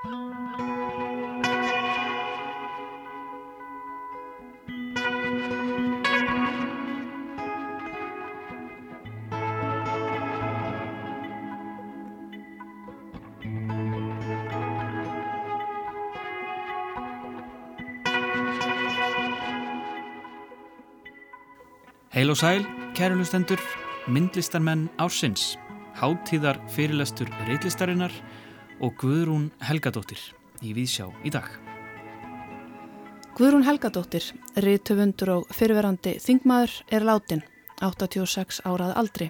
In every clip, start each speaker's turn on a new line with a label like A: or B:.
A: Heil og sæl, kærulustendur, myndlistarmenn ársins, háttíðar fyrirlestur reillistarinnar og Guðrún Helgadóttir í Víðsjá í dag.
B: Guðrún Helgadóttir, riðtöfundur og fyrirverandi þingmaður er látin, 86 árað aldri.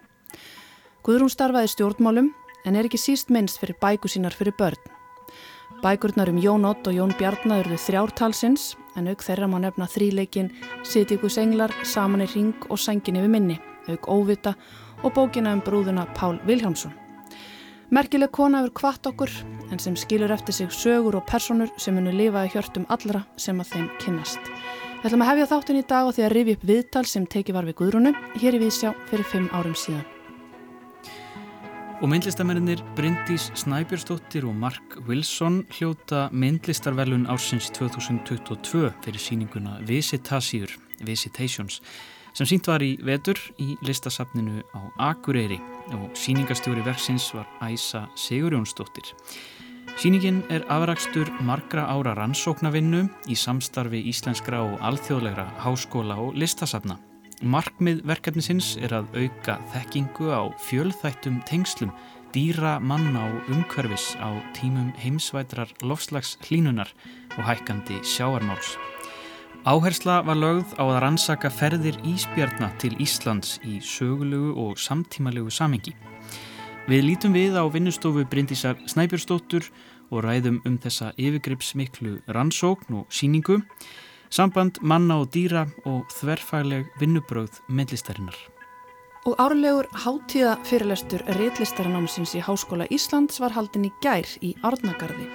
B: Guðrún starfaði stjórnmálum en er ekki síst minnst fyrir bæku sínar fyrir börn. Bækurnar um Jón Ott og Jón Bjarnar eru þrjártalsins en auk þeirra má nefna þríleikin Sittíkus englar, Saman í ring og Sængin yfir minni, auk Óvita og bókina um brúðuna Pál Viljámsson. Merkileg kona yfir kvart okkur en sem skilur eftir sig sögur og personur sem munu lifa í hjörtum allra sem að þeim kynnast. Við ætlum að hefja þáttun í dag og því að rifi upp viðtal sem teki var við Guðrúnu hér í Vísjá fyrir fimm árum síðan.
A: Og myndlistamennir Bryndís Snæbjörnsdóttir og Mark Wilson hljóta myndlistarvelun ársins 2022 fyrir síninguna Visitasíur, Visitations, sem sínt var í vetur í listasafninu á Akureyri og síningastjóri verksins var Æsa Sigurjónsdóttir. Sýningin er afrakstur margra ára rannsóknavinnu í samstarfi íslenskra og alþjóðlegra háskóla og listasafna. Markmið verkefnisins er að auka þekkingu á fjölþættum tengslum, dýra manna og umhverfis á tímum heimsvætrar lofslags hlínunar og hækkandi sjáarmáls. Áhersla var lögð á að rannsaka ferðir íspjarna til Íslands í sögulegu og samtímalegu samengi. Við lítum við á vinnustofu Bryndísar Snæbjörnsdóttur og ræðum um þessa yfirgripsmiklu rannsókn og síningu samband manna og dýra og þverfæleg vinnubröð myndlistarinnar.
B: Og árlegur hátíða fyrirlestur réttlistarannámsins í Háskóla Íslands var haldin í gær í Árnagarði.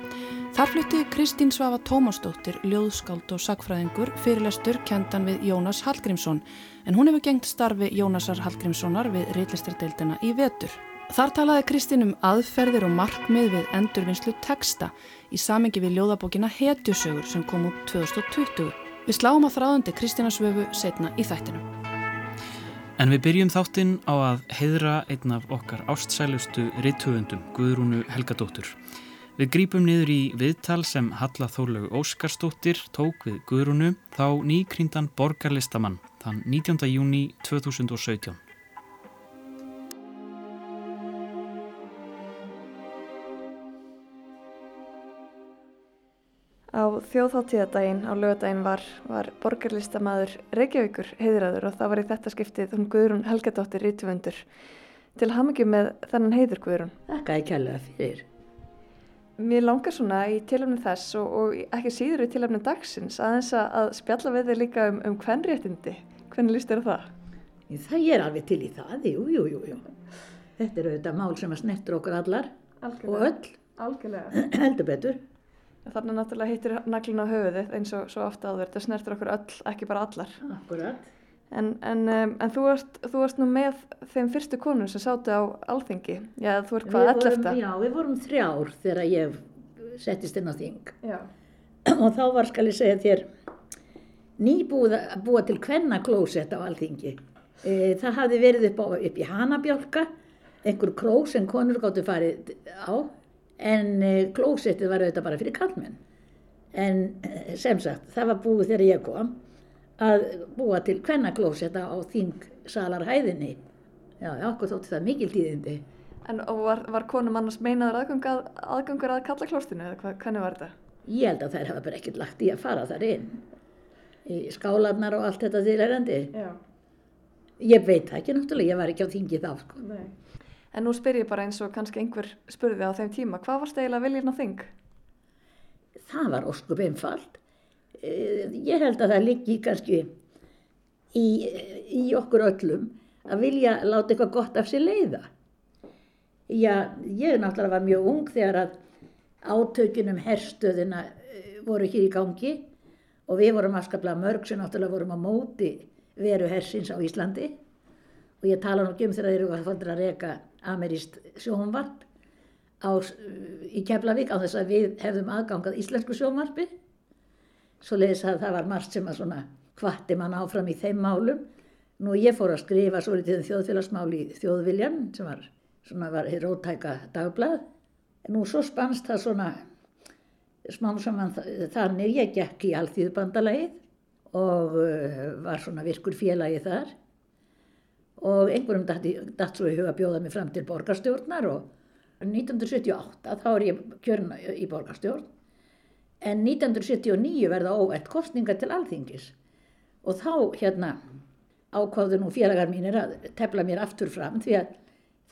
B: Þar flutti Kristín Svafa Tómasdóttir, ljóðskáld og sakfræðingur, fyrirlestur kentan við Jónas Hallgrímsson, en hún hefur gengt starfi Jónasar Hallgrímssonar við réttlistardeildina í vetur. Þar talaði Kristín um aðferðir og markmið við endurvinnslu teksta í samengi við ljóðabókina Hetjusögur sem kom út 2020. Við sláum á þráðandi Kristina Svöfu setna í þættinu.
A: En við byrjum þáttinn á að heidra einn af okkar ástsælustu rittöfundum, Guðrúnu Helgadóttur. Við grípum niður í viðtal sem Halla Þórlegu Óskarsdóttir tók við Guðrúnu þá nýkryndan borgarlistamann þann 19. júni 2017.
C: Á þjóðháttíðadaginn á lögadaginn var, var borgarlistamæður Reykjavíkur heiðraður og það var í þetta skiptið hún Guðrún Helgadóttir rítufundur. Til hamingi með þennan heiður Guðrún.
D: Þakka ég kærlega fyrir.
C: Mér langar svona í tilöfni þess og, og ekki síður í tilöfni dagsins aðeins að spjalla við þig líka um, um hvernréttindi. Hvernig líst þér það?
D: Það er alveg til í það, jú, jú, jú. jú. Þetta er auðvitað mál sem að snettur okkur allar Algjörlega. og öll.
C: Algjörlega.
D: Heldur betur.
C: Þannig náttúrulega hittir naglin á höfuðið eins og svo ofta áður. Það snertur okkur öll, ekki bara allar.
D: Akkurat.
C: En, en, um, en þú, varst, þú varst nú með þeim fyrstu konur sem sátu á alþingi. Já, þú ert hvað, ellefta?
D: Já, við vorum þrjár þegar ég settist inn á þing.
C: Já.
D: Og þá var, skal ég segja þér, nýbúið að búa til hvenna klósett á alþingi. E, það hafði verið upp, á, upp í Hanabjálka, einhver kró sem konur gáttu farið á en eh, klósettið var auðvitað bara fyrir kallmenn en eh, sem sagt það var búið þegar ég kom að búa til hvenna klósetta á þingsalarhæðinni já, okkur þótti það mikil tíðindi
C: En var, var konum annars meinaður aðgang að, aðgangur að kalla klóstinu eða hvað, hvernig var þetta?
D: Ég held að þær hafa bara ekkert lagt í að fara þar inn í skálanar og allt þetta til erandi
C: Já
D: Ég veit það ekki náttúrulega, ég var ekki á þingi þá sko.
C: Nei En nú spyr ég bara eins og kannski einhver spurði á þeim tíma, hvað varst eiginlega viljinn á þing?
D: Það var óskup einfalt. Eh, ég held að það liggi kannski í, í okkur öllum að vilja láta eitthvað gott af sér leiða. Já, ég náttúrulega var mjög ung þegar að átökunum herstöðina eh, voru hér í gangi og við vorum afskaplega mörg sem náttúrulega vorum á móti veru hersins á Íslandi og ég tala nú ekki um þegar þeir eru að faldra að reyka ameríst sjónvarp á, í Keflavík á þess að við hefðum aðgangað íslensku sjónvarpi svo leiðis að það var margt sem að svona hvatti mann áfram í þeim málum. Nú ég fór að skrifa svo litið um þjóðfélagsmál í þjóðviljan sem var svona var hér rótæka dagblad en nú svo spannst það svona smám saman þannig ég gekk í allþýðbandalagið og uh, var svona virkur félagi þar. Og einhverjum dætt svo í huga bjóða mig fram til borgarstjórnar og 1978 þá er ég kjörn í borgarstjórn en 1979 verða óvært kostninga til alþingis og þá hérna ákváðu nú félagar mínir að tefla mér aftur fram því að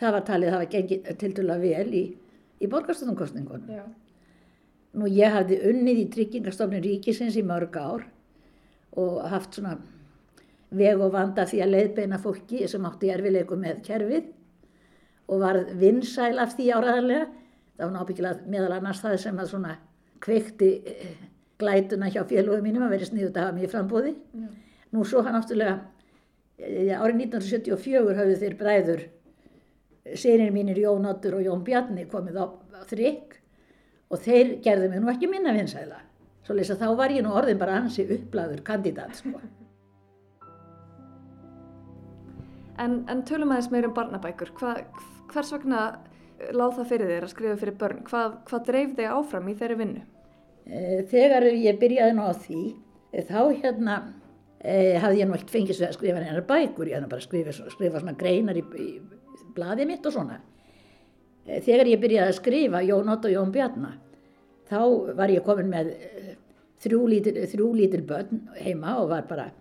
D: það var talið að það var gengið til dala vel í, í borgarstofnumkostningunum. Nú ég hafði unnið í tryggingastofnun ríkisins í mörg ár og haft svona veg og vanda því að leiðbeina fólki sem átti erfilegu með kerfið og var vinsæl af því áraðarlega. Það var nábyggilega meðal annars það sem að svona kveikti eh, glætuna hjá félögum mínum að verið sniðut að hafa mér frambóði. Já. Nú svo hann áttulega, eh, árið 1974 hafðu þeir bræður, sérinn mínir Jón Ottur og Jón Bjarni komið á, á þrygg og þeir gerðu mig nú ekki minna vinsæla. Svo leysa þá var ég nú orðin bara ansi upplæður kandidat sko.
C: En, en tölum aðeins meir um barnabækur, Hva, hvers vegna láð það fyrir þér að skrifa fyrir börn? Hvað, hvað dreif þig áfram í þeirri vinnu?
D: Eh, þegar ég byrjaði nú á því, eh, þá hérna eh, hafði ég nú ekkert fengist við að skrifa hennar bækur, ég hafði bara skrifað skrifa svona greinar í, í bladið mitt og svona. Eh, þegar ég byrjaði að skrifa Jón Ott og Jón Bjarnar, þá var ég komin með þrjú lítil, þrjú lítil börn heima og var bara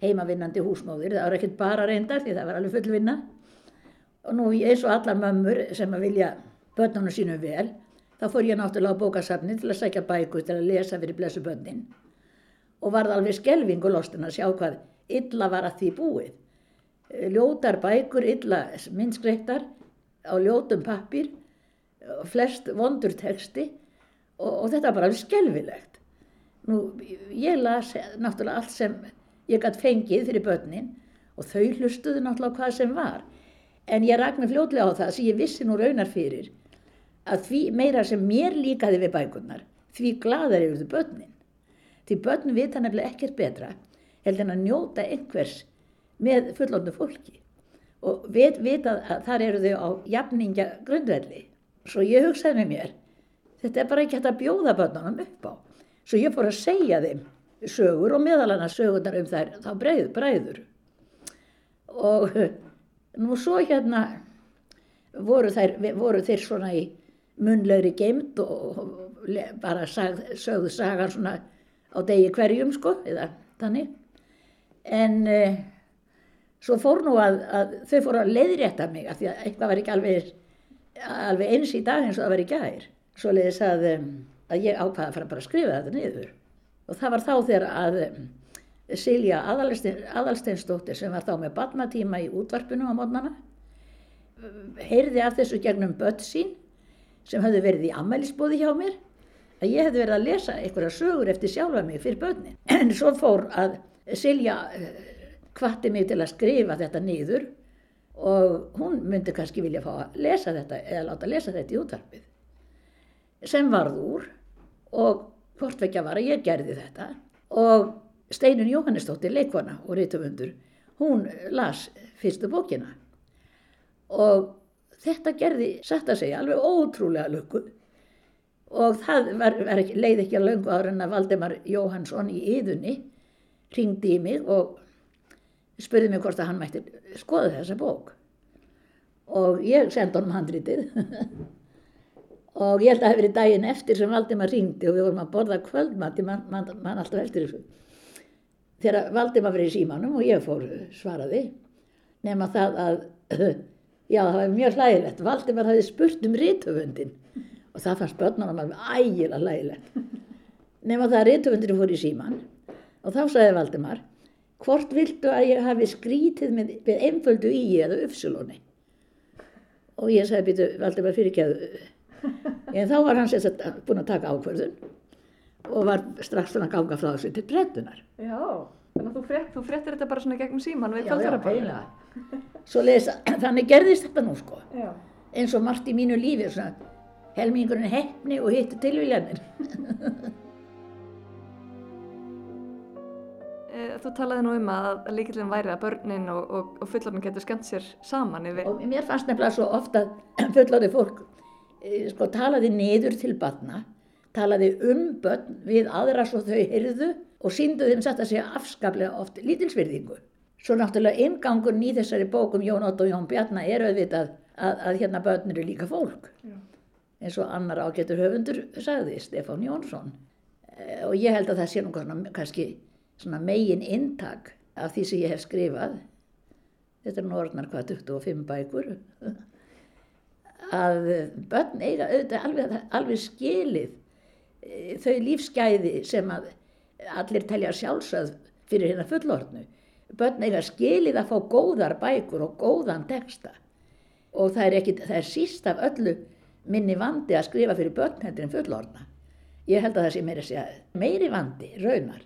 D: heimavinnandi húsmóðir. Það var ekkert bara reyndar því það var alveg full vinna. Og nú eins og allar mömmur sem að vilja börnunum sínum vel, þá fór ég náttúrulega á bókasafni til að sækja bæku til að lesa fyrir blessu börnin. Og varð alveg skelvingu lostin að sjá hvað illa var að því búið. Ljótar bækur, illa minnskreittar á ljótum pappir, flest vondur texti og, og þetta var alveg skelvilegt. Nú, ég las náttúrulega allt sem ég gætt fengið fyrir börnin og þau hlustuðu náttúrulega hvað sem var. En ég ragnar fljóðlega á það sem ég vissi nú raunar fyrir að því meira sem mér líkaði við bækurnar, því gladar eru þau börnin. Því börn vita nefnilega ekkert betra heldur en að njóta einhvers með fullóndu fólki og vit, vita að þar eru þau á jafningja grundverði. Svo ég hugsaði með mér, þetta er bara ekki hægt að bjóða börnunum upp á. Svo ég fór að segja þeim sögur og meðalana sögurnar um þær þá breið, bræður. Og nú svo hérna voru, þær, voru þeir svona í munlegri geimt og bara sag, sögðu sagar svona á degi hverjum sko, eða þannig. En eh, svo fór nú að, að þau fóru að leiðrétta mig af því að eitthvað var ekki alveg, alveg eins í dag eins og það var í gær. Svo leiðis að, að ég ákvaði að fara bara að skrifa þetta niður og það var þá þegar að Silja Adalsteinsdóttir sem var þá með badmatíma í útvarpinu á mótnana heyrði af þessu gegnum börn sín sem hefði verið í ammælisbóði hjá mér að ég hefði verið að lesa einhverja sögur eftir sjálfa mig fyrir börnin. En svo fór að Silja kvatti mig til að skrifa þetta nýður og hún myndi kannski vilja fá að lesa þetta eða láta lesa þetta í útvarpið sem varð úr og hvort vekja var að ég gerði þetta. Og Steinun Jóhannesdóttir, leikvana og rítumundur, hún las fyrstu bókina. Og þetta gerði, satt að segja, alveg ótrúlega löku og það var, var ekki, leið ekki að löngu ára en að Valdemar Jóhansson í yðunni ringdi í mig og spurði mig hvort að hann mætti skoða þessa bók. Og ég sendi honum handritið. Og ég held að það hefði verið daginn eftir sem Valdimar ringdi og við vorum að borða kvöldmatt ég mann man, man alltaf eftir þessu þegar Valdimar í símanum og ég fór svaraði nema það að já það var mjög hlægilegt. Valdimar hafi spurt um rítöfundin og það fannst börnunum alveg ægilega hlægilegt. Nema það að rítöfundin fór í síman og þá sagði Valdimar hvort vildu að ég hafi skrítið með, með einföldu í eða uppsulóni og ég sagði býtu Valdimar fyrirgeðu en þá var hann sérst búin að taka ákverðun og var strax þannig að ganga frá þessu til brettunar
C: Já, þannig að þú, frett, þú frettir þetta bara svona gegnum síman við
D: Já, já, eiginlega Svo lesa, þannig gerðist þetta nú sko Já. eins og margt í mínu lífi svona, helmingurinn hefni og hittu tilvíljanir.
C: Eh, Þú talaði nú um að líkillin væri að börnin og, og, og fullorinn getur skemmt sér saman yfir.
D: Og mér fannst nefnilega svo ofta fullorði fólk eh, sko, talaði niður til batna, talaði um börn við aðra svo þau heyrðu og síndu þeim satt að segja afskaplega oft lítilsvirðingu. Svo náttúrulega ingangurinn í þessari bókum Jón Otto og Jón Bjarnar er auðvitað að, að hérna börn eru líka fólk.
C: Já.
D: eins og annar ágættur höfundur sagði, Stefán Jónsson. Eh, Og ég held að það sé nú kannski svona megin inntak af því sem ég hef skrifað. Þetta er nú orðnar hvað 25 bækur. Að börn eiga auðvitað alveg, alveg skilið þau lífsgæði sem að allir telja sjálfsögð fyrir hérna fullorðnu. Börn eiga skilið að fá góðar bækur og góðan texta og það er, ekki, það er síst af öllu minni vandi að skrifa fyrir börn heldur en fullorðna. Ég held að það sé meiri, segja, meiri vandi, raunar.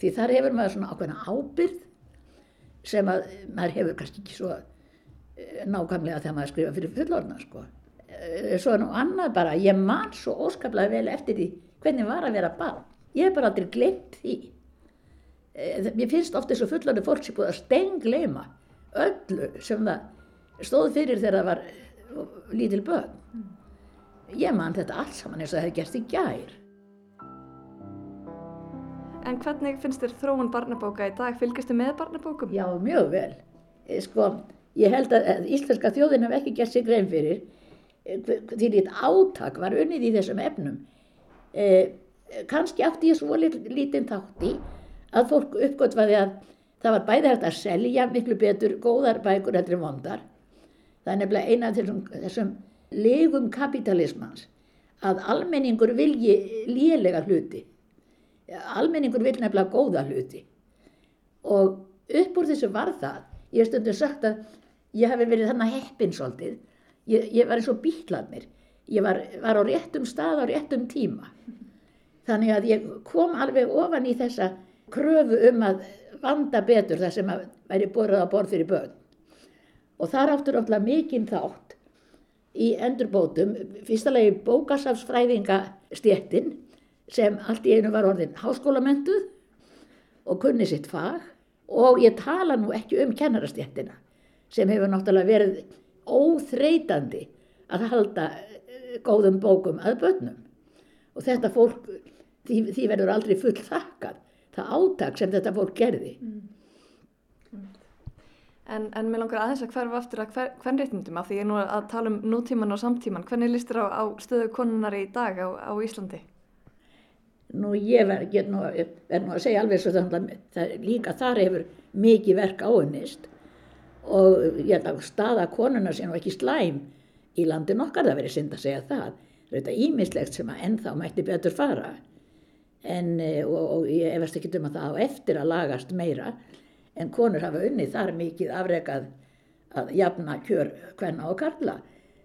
D: Því þar hefur maður svona ákveðna ábyrð sem að maður hefur kannski ekki svo eh, nákvæmlega þegar maður skrifa fyrir fullorðna. Sko. Eh, Svo er nú annað bara, ég man svo óskaplega vel eftir því hvernig var að vera barn. Ég hef bara aldrei glemt því. Eh, Mér finnst ofta þessu fullorðu fólk sem búið að stengleima öllu sem það stóð fyrir þegar það var eh, lítil börn. Ég man þetta allt saman eins og það hefði gerst í gær.
C: En hvernig finnst þér þróun barnabóka í dag? Fylgjastu með barnabókum?
D: Já, mjög vel. Sko, ég held að íslenska þjóðin hef ekki gert sér grein fyrir því lít átak var unnið í þessum efnum. Eh, kannski átti ég svo lit- lítinn þátt í að fólk uppgötvaði að það var bæði hægt að selja miklu betur góðar bækur heldur en vondar. Það er nefnilega eina af þessum, þessum legum kapitalismans að almenningur vilji lélega hluti. Almenningur vil nefnilega góða hluti. Og upp úr þessu var það, ég hef stundum sagt að ég hef verið þannig heppin svolítið, ég, ég var eins og bíklarnir, ég var, var á réttum stað á réttum tíma. Þannig að ég kom alveg ofan í þessa kröfu um að vanda betur það sem að væri borðað á borð fyrir börn. Og þar áttur ótrúlega mikinn þátt í endurbótum, fyrsta lagi bókasafsfræðingastjettin sem allt í einu var orðin háskólamentuð og kunni sitt fag og ég tala nú ekki um kennarastjettina sem hefur náttúrulega verið óþreytandi að halda eh, góðum bókum að börnum. Og þetta fólk, því, því verður aldrei full þakkað, það átak sem þetta fólk gerði.
C: En, en mér langar aðeins að hverfa aftur að hver, hvern réttindum af því ég er nú að tala um nútíman og samtíman. Hvernig líst þér á, á stöðu konunar í dag á, á Íslandi?
D: Nú ég verð nú, nú að segja alveg svo þannig að líka þar hefur mikið verk áunnist og ég held að staða konuna sé nú ekki slæm í landin okkar, það verið synd að segja það. Það er þetta ímislegt sem að ennþá mætti betur fara. En, eh, og, og ég efast ekki um að það á eftir að lagast meira. En konur hafa unnið þar mikið afrekað að jafna kjör hvenna og karla.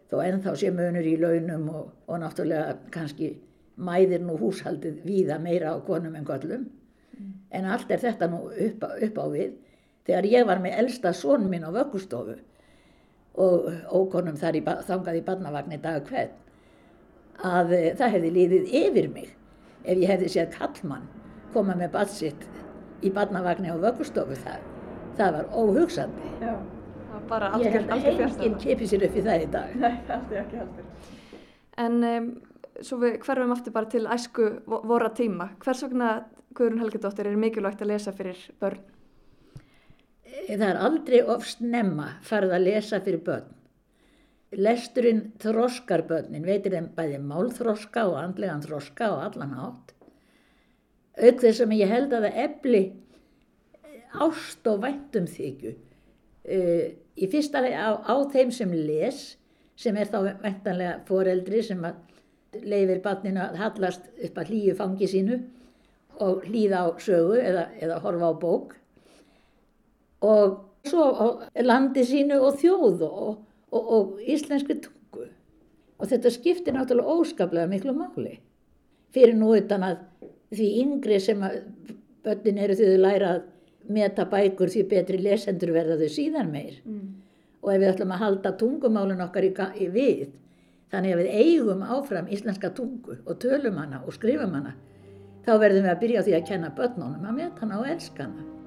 D: Þó ennþá sé munur í launum og, og náttúrulega kannski mæðir nú húshaldið víða meira á konum en köllum en allt er þetta nú upp, á- upp á við þegar ég var með elsta son minn á vöggustofu og ókonum þar í, þangað í barnavagni dag hvern að e, það hefði liðið yfir mig ef ég hefði séð kallmann koma með badsitt í barnavagni á vöggustofu það, það var óhugsandi
C: Já. Það var bara
D: ég
C: algjör,
D: held að
C: algjör
D: enginn
C: fjárstæða.
D: kipi sér upp í það í dag
C: Nei, aldrei ekki heldur. En um, svo við hverfum aftur bara til æsku vo- vorra tíma. Hvers vegna, Guðrún Helgadóttir, er mikilvægt að lesa fyrir börn?
D: Það er aldrei of snemma farið að lesa fyrir börn. Lesturinn þroskar börnin, veitir þeim bæði málþroska og andlegan þroska og allan átt. Auk þess sem ég held að það efli ást og væntum þykju. Uh, í fyrsta lagi á, á þeim sem les, sem er þá væntanlega foreldri sem að leifir barninu að hallast upp að hlýju fangi sínu og hlýða á sögu eða, eða horfa á bók og svo landi sínu og þjóð og, og, og íslenski tungu. Og þetta skiptir náttúrulega óskaplega miklu máli. Fyrir nú utan að því yngri sem börnin eru því þau læra að meta bækur því betri lesendur verða þau síðan meir.
C: Mm.
D: Og ef við ætlum að halda tungumálun okkar í, í við, Þannig að við eigum áfram íslenska tungu og tölum hana og skrifum hana. Þá verðum við að byrja á því að kenna börnunum að meta hana og elska hana.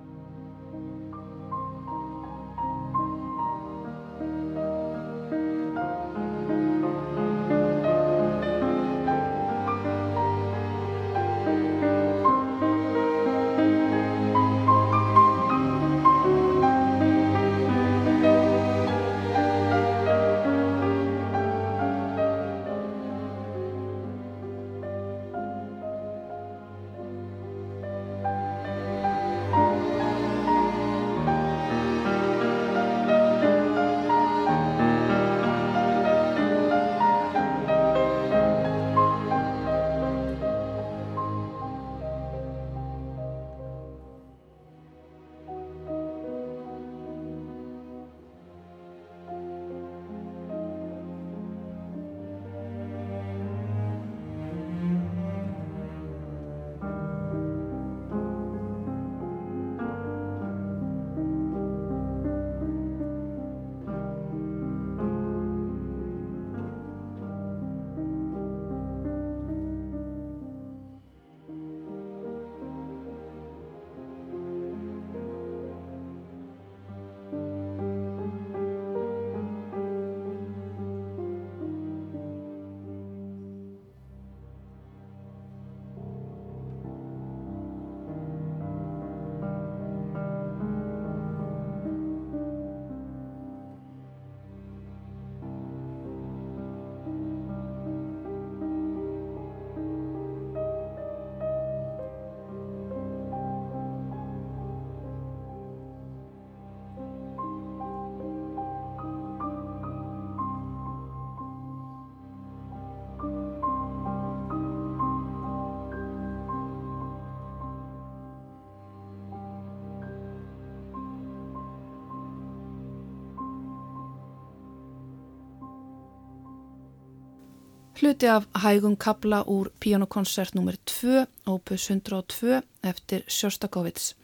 B: Hluti af hægum kabla úr pianokonsert nr. 2, opus 102 eftir Sjóstakovits.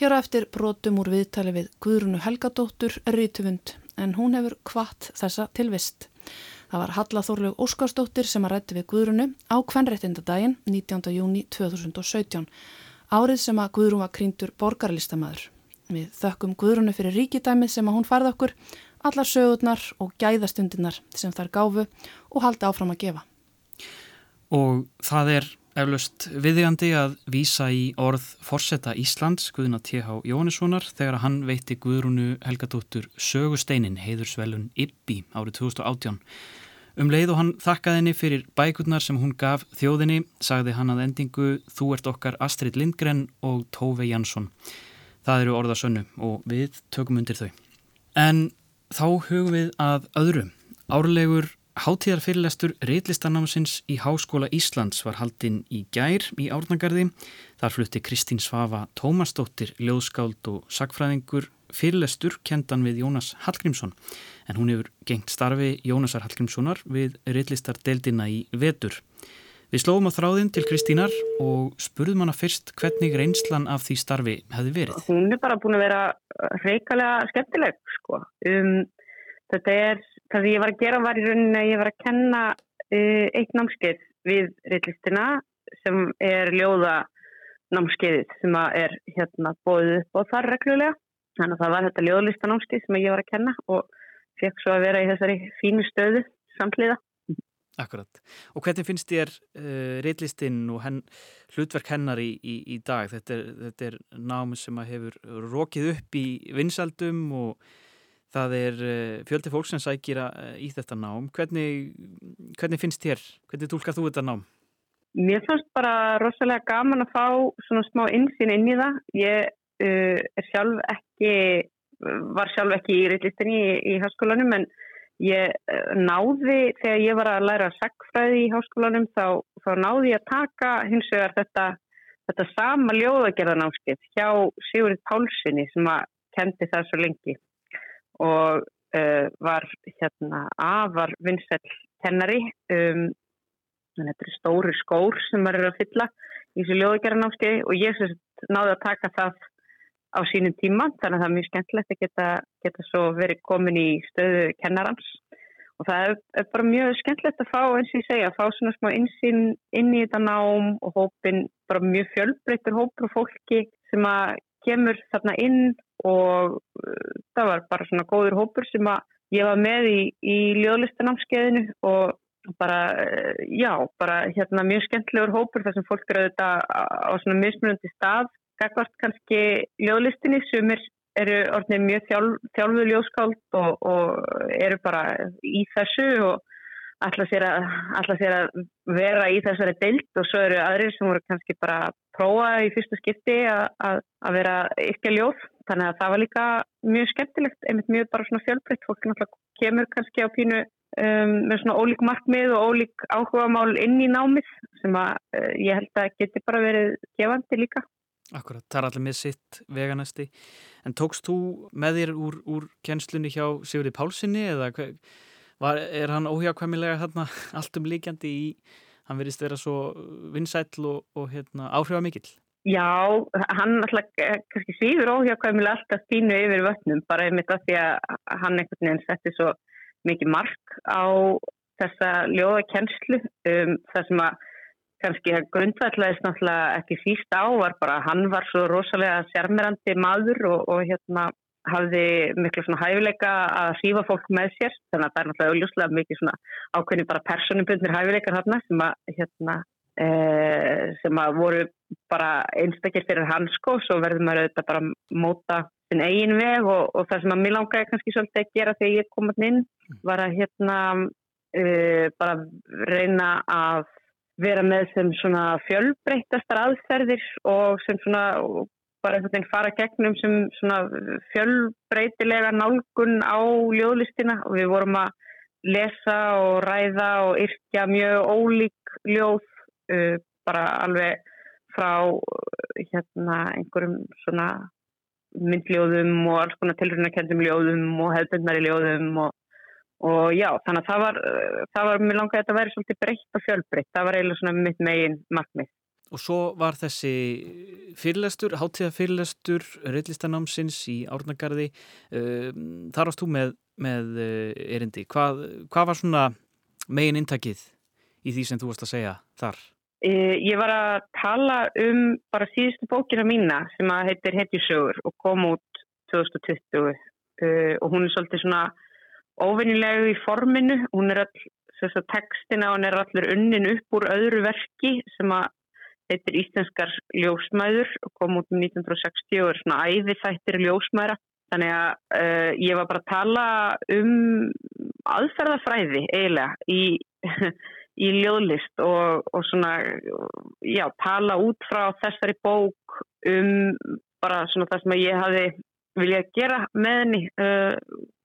B: Hér á eftir brotum úr viðtali við Guðrunu Helgadóttur Rítuvund en hún hefur kvart þessa tilvist. Það var Halla Þorlug Óskarsdóttir sem að rætti við Guðrunu á kvennréttindadaginn 19. júni 2017. Árið sem að Guðrun var krýndur borgarlistamæður. Við þökkum Guðrunu fyrir ríkidæmið sem að hún færði okkur allar sögurnar og gæðastundirnar sem þær gáfu og haldi áfram að gefa.
A: Og það er eflaust viðjandi að vísa í orð Forsetta Íslands, Guðuna T.H. Jóhannessonar, þegar hann veitti Guðrúnu Helgadóttur sögusteinin heiðursvelun Ibbi árið 2018. Um leið og hann þakkaði henni fyrir bækurnar sem hún gaf þjóðinni, sagði hann að endingu Þú ert okkar Astrid Lindgren og Tóve Jansson. Það eru orðasönnu og við tökum undir þau. En Þá hugum við að öðrum. Árlegur hátíðarfyrirlestur reitlistanámsins í Háskóla Íslands var haldinn í gær í Árnagarði. Þar flutti Kristín Svafa Tómasdóttir, ljóðskáld og sagfræðingur fyrirlestur kendan við Jónas Hallgrímsson. En hún hefur gengt starfi Jónasar Hallgrímssonar við reitlistardeldina í vetur. Við slóum á þráðin til Kristínar og spurðum hana fyrst hvernig reynslan af því starfi hefði verið.
E: Hún er bara búin að vera reikalega skemmtileg sko. Um, þetta er, það sem ég var að gera var í rauninni að ég var að kenna uh, eitt námskeið við reillistina sem er ljóða námskeiðið sem er hérna bóðið upp á þar reglulega. Þannig að það var þetta ljóðlista námskeið sem ég var að kenna og fekk svo að vera í þessari fínu stöðu samtliða.
A: Akkurat. Og hvernig finnst þér uh, reitlistinn og henn, hlutverk hennar í, í, í dag? Þetta er, þetta er námi sem hefur rókið upp í vinsaldum og það er uh, fjöldi fólk sem sækir uh, í þetta nám. Hvernig, hvernig finnst þér? Hvernig tólkar þú þetta nám?
E: Mér fannst bara rosalega gaman að fá svona smá insýn inn í það. Ég uh, sjálf ekki, var sjálf ekki í reitlistinni í, í háskólanum en Ég eh, náði, þegar ég var að læra sagfræði í háskólanum, þá, þá náði ég að taka hins vegar þetta, þetta sama ljóðagerðanámskið hjá Sigurður Pálssoni sem að kendi það svo lengi og uh, var hérna afar vinsell kennari. Um, þetta er stóri skór sem maður er að fylla í þessu ljóðagerðanámskið og ég náði að taka það á sínum tíma þannig að það er mjög skemmtilegt að geta, geta svo verið komin í stöðu kennarans. Og það er, er bara mjög skemmtilegt að fá eins og ég segja, að fá svona smá insinn inn í þetta nám og hópin bara mjög fjölbreytur hópur og fólki sem að kemur þarna inn og uh, það var bara svona góður hópur sem að ég var með í, í ljóðlistanámskeiðinu og bara, uh, já, bara hérna mjög skemmtilegur hópur þar sem fólk eru auðvitað á svona mismunandi stað, gagvart kannski ljóðlistinni. Sem er eru orðinir mjög þjálf, þjálfuð ljóskáld og, og eru bara í þessu og ætla sér, að, ætla sér að vera í þessari deilt og svo eru aðrir sem voru kannski bara að prófa í fyrstu skipti að, vera að ljóð. Þannig að það var líka mjög skemmtilegt, einmitt mjög bara svona fjölbreytt. Fólk náttúrulega kemur kannski á pínu um, með svona ólík markmið og ólík áhuga mál inn í námið sem að uh, ég held að geti bara verið gefandi líka
A: Akkurat, það er allir með sitt veganæsti. En tókst þú með þér úr, úr kjenslunni hjá Sigurði Pálssoni eða var, er hann óhjákvæmilega hérna, allt um líkjandi í, hann verist vera svo vinsætl og, og hérna, áhrifamikill?
E: Já, hann alltaf kannski síður óhjákvæmilega alltaf stínu yfir vötnum, bara einmitt af því að hann einhvern veginn setti svo mikið mark á þessa ljóða kjenslu um, það sem að kannski að grundvæðlaðist náttúrulega ekki síst á var bara að hann var svo rosalega sérmerandi maður og, og hérna hafði miklu svona hæfileika að sífa fólk með sér. Þannig að það er náttúrulega auðvuslega mikið svona ákveðni bara personubundir hæfileikar hérna sem að hérna e, sem að voru bara einstakir fyrir hans sko. Svo verður maður auðvitað bara móta sin eigin veg og, og það sem að mér langaði kannski svolítið að gera þegar ég kom inn var að hérna e, bara reyna að vera með sem svona fjölbreyttastar aðferðir og sem svona bara einhvern veginn fara gegnum sem svona fjölbreytilega nálgun á ljóðlistina. Og við vorum að lesa og ræða og yrkja mjög ólík ljóð uh, bara alveg frá hérna einhverjum svona myndljóðum og alls konar tilrunarkendum ljóðum og hefðbundnari ljóðum og og já, þannig að það var, það var mér langaði að þetta væri svolítið breytt og fjölbreytt. Það var eiginlega svona mitt megin markmið.
A: Og svo var þessi fyrirlestur, hátíða fyrirlestur reillistanámsins í Árnagarði. Ehm, þar ást þú með, með eh, erindi, hvað, hvað var svona megin intakið í því sem þú varst að segja þar?
E: Ég var að tala um bara síðustu bókina mína sem að heitir Hetjusögur og kom út 2020 eh, og hún er svolítið svona óvinnilegu í forminu, hún er all, þess að textina hún er allir unnin upp úr öðru verki sem að heitir Íslenskar ljósmæður og kom út um 1960 og er svona æði þættir ljósmæra. Þannig að uh, ég var bara að tala um aðferðafræði eiginlega í, í ljóðlist og, og svona, já, tala út frá þessari bók um bara svona það sem ég hafi viljað gera með henni uh,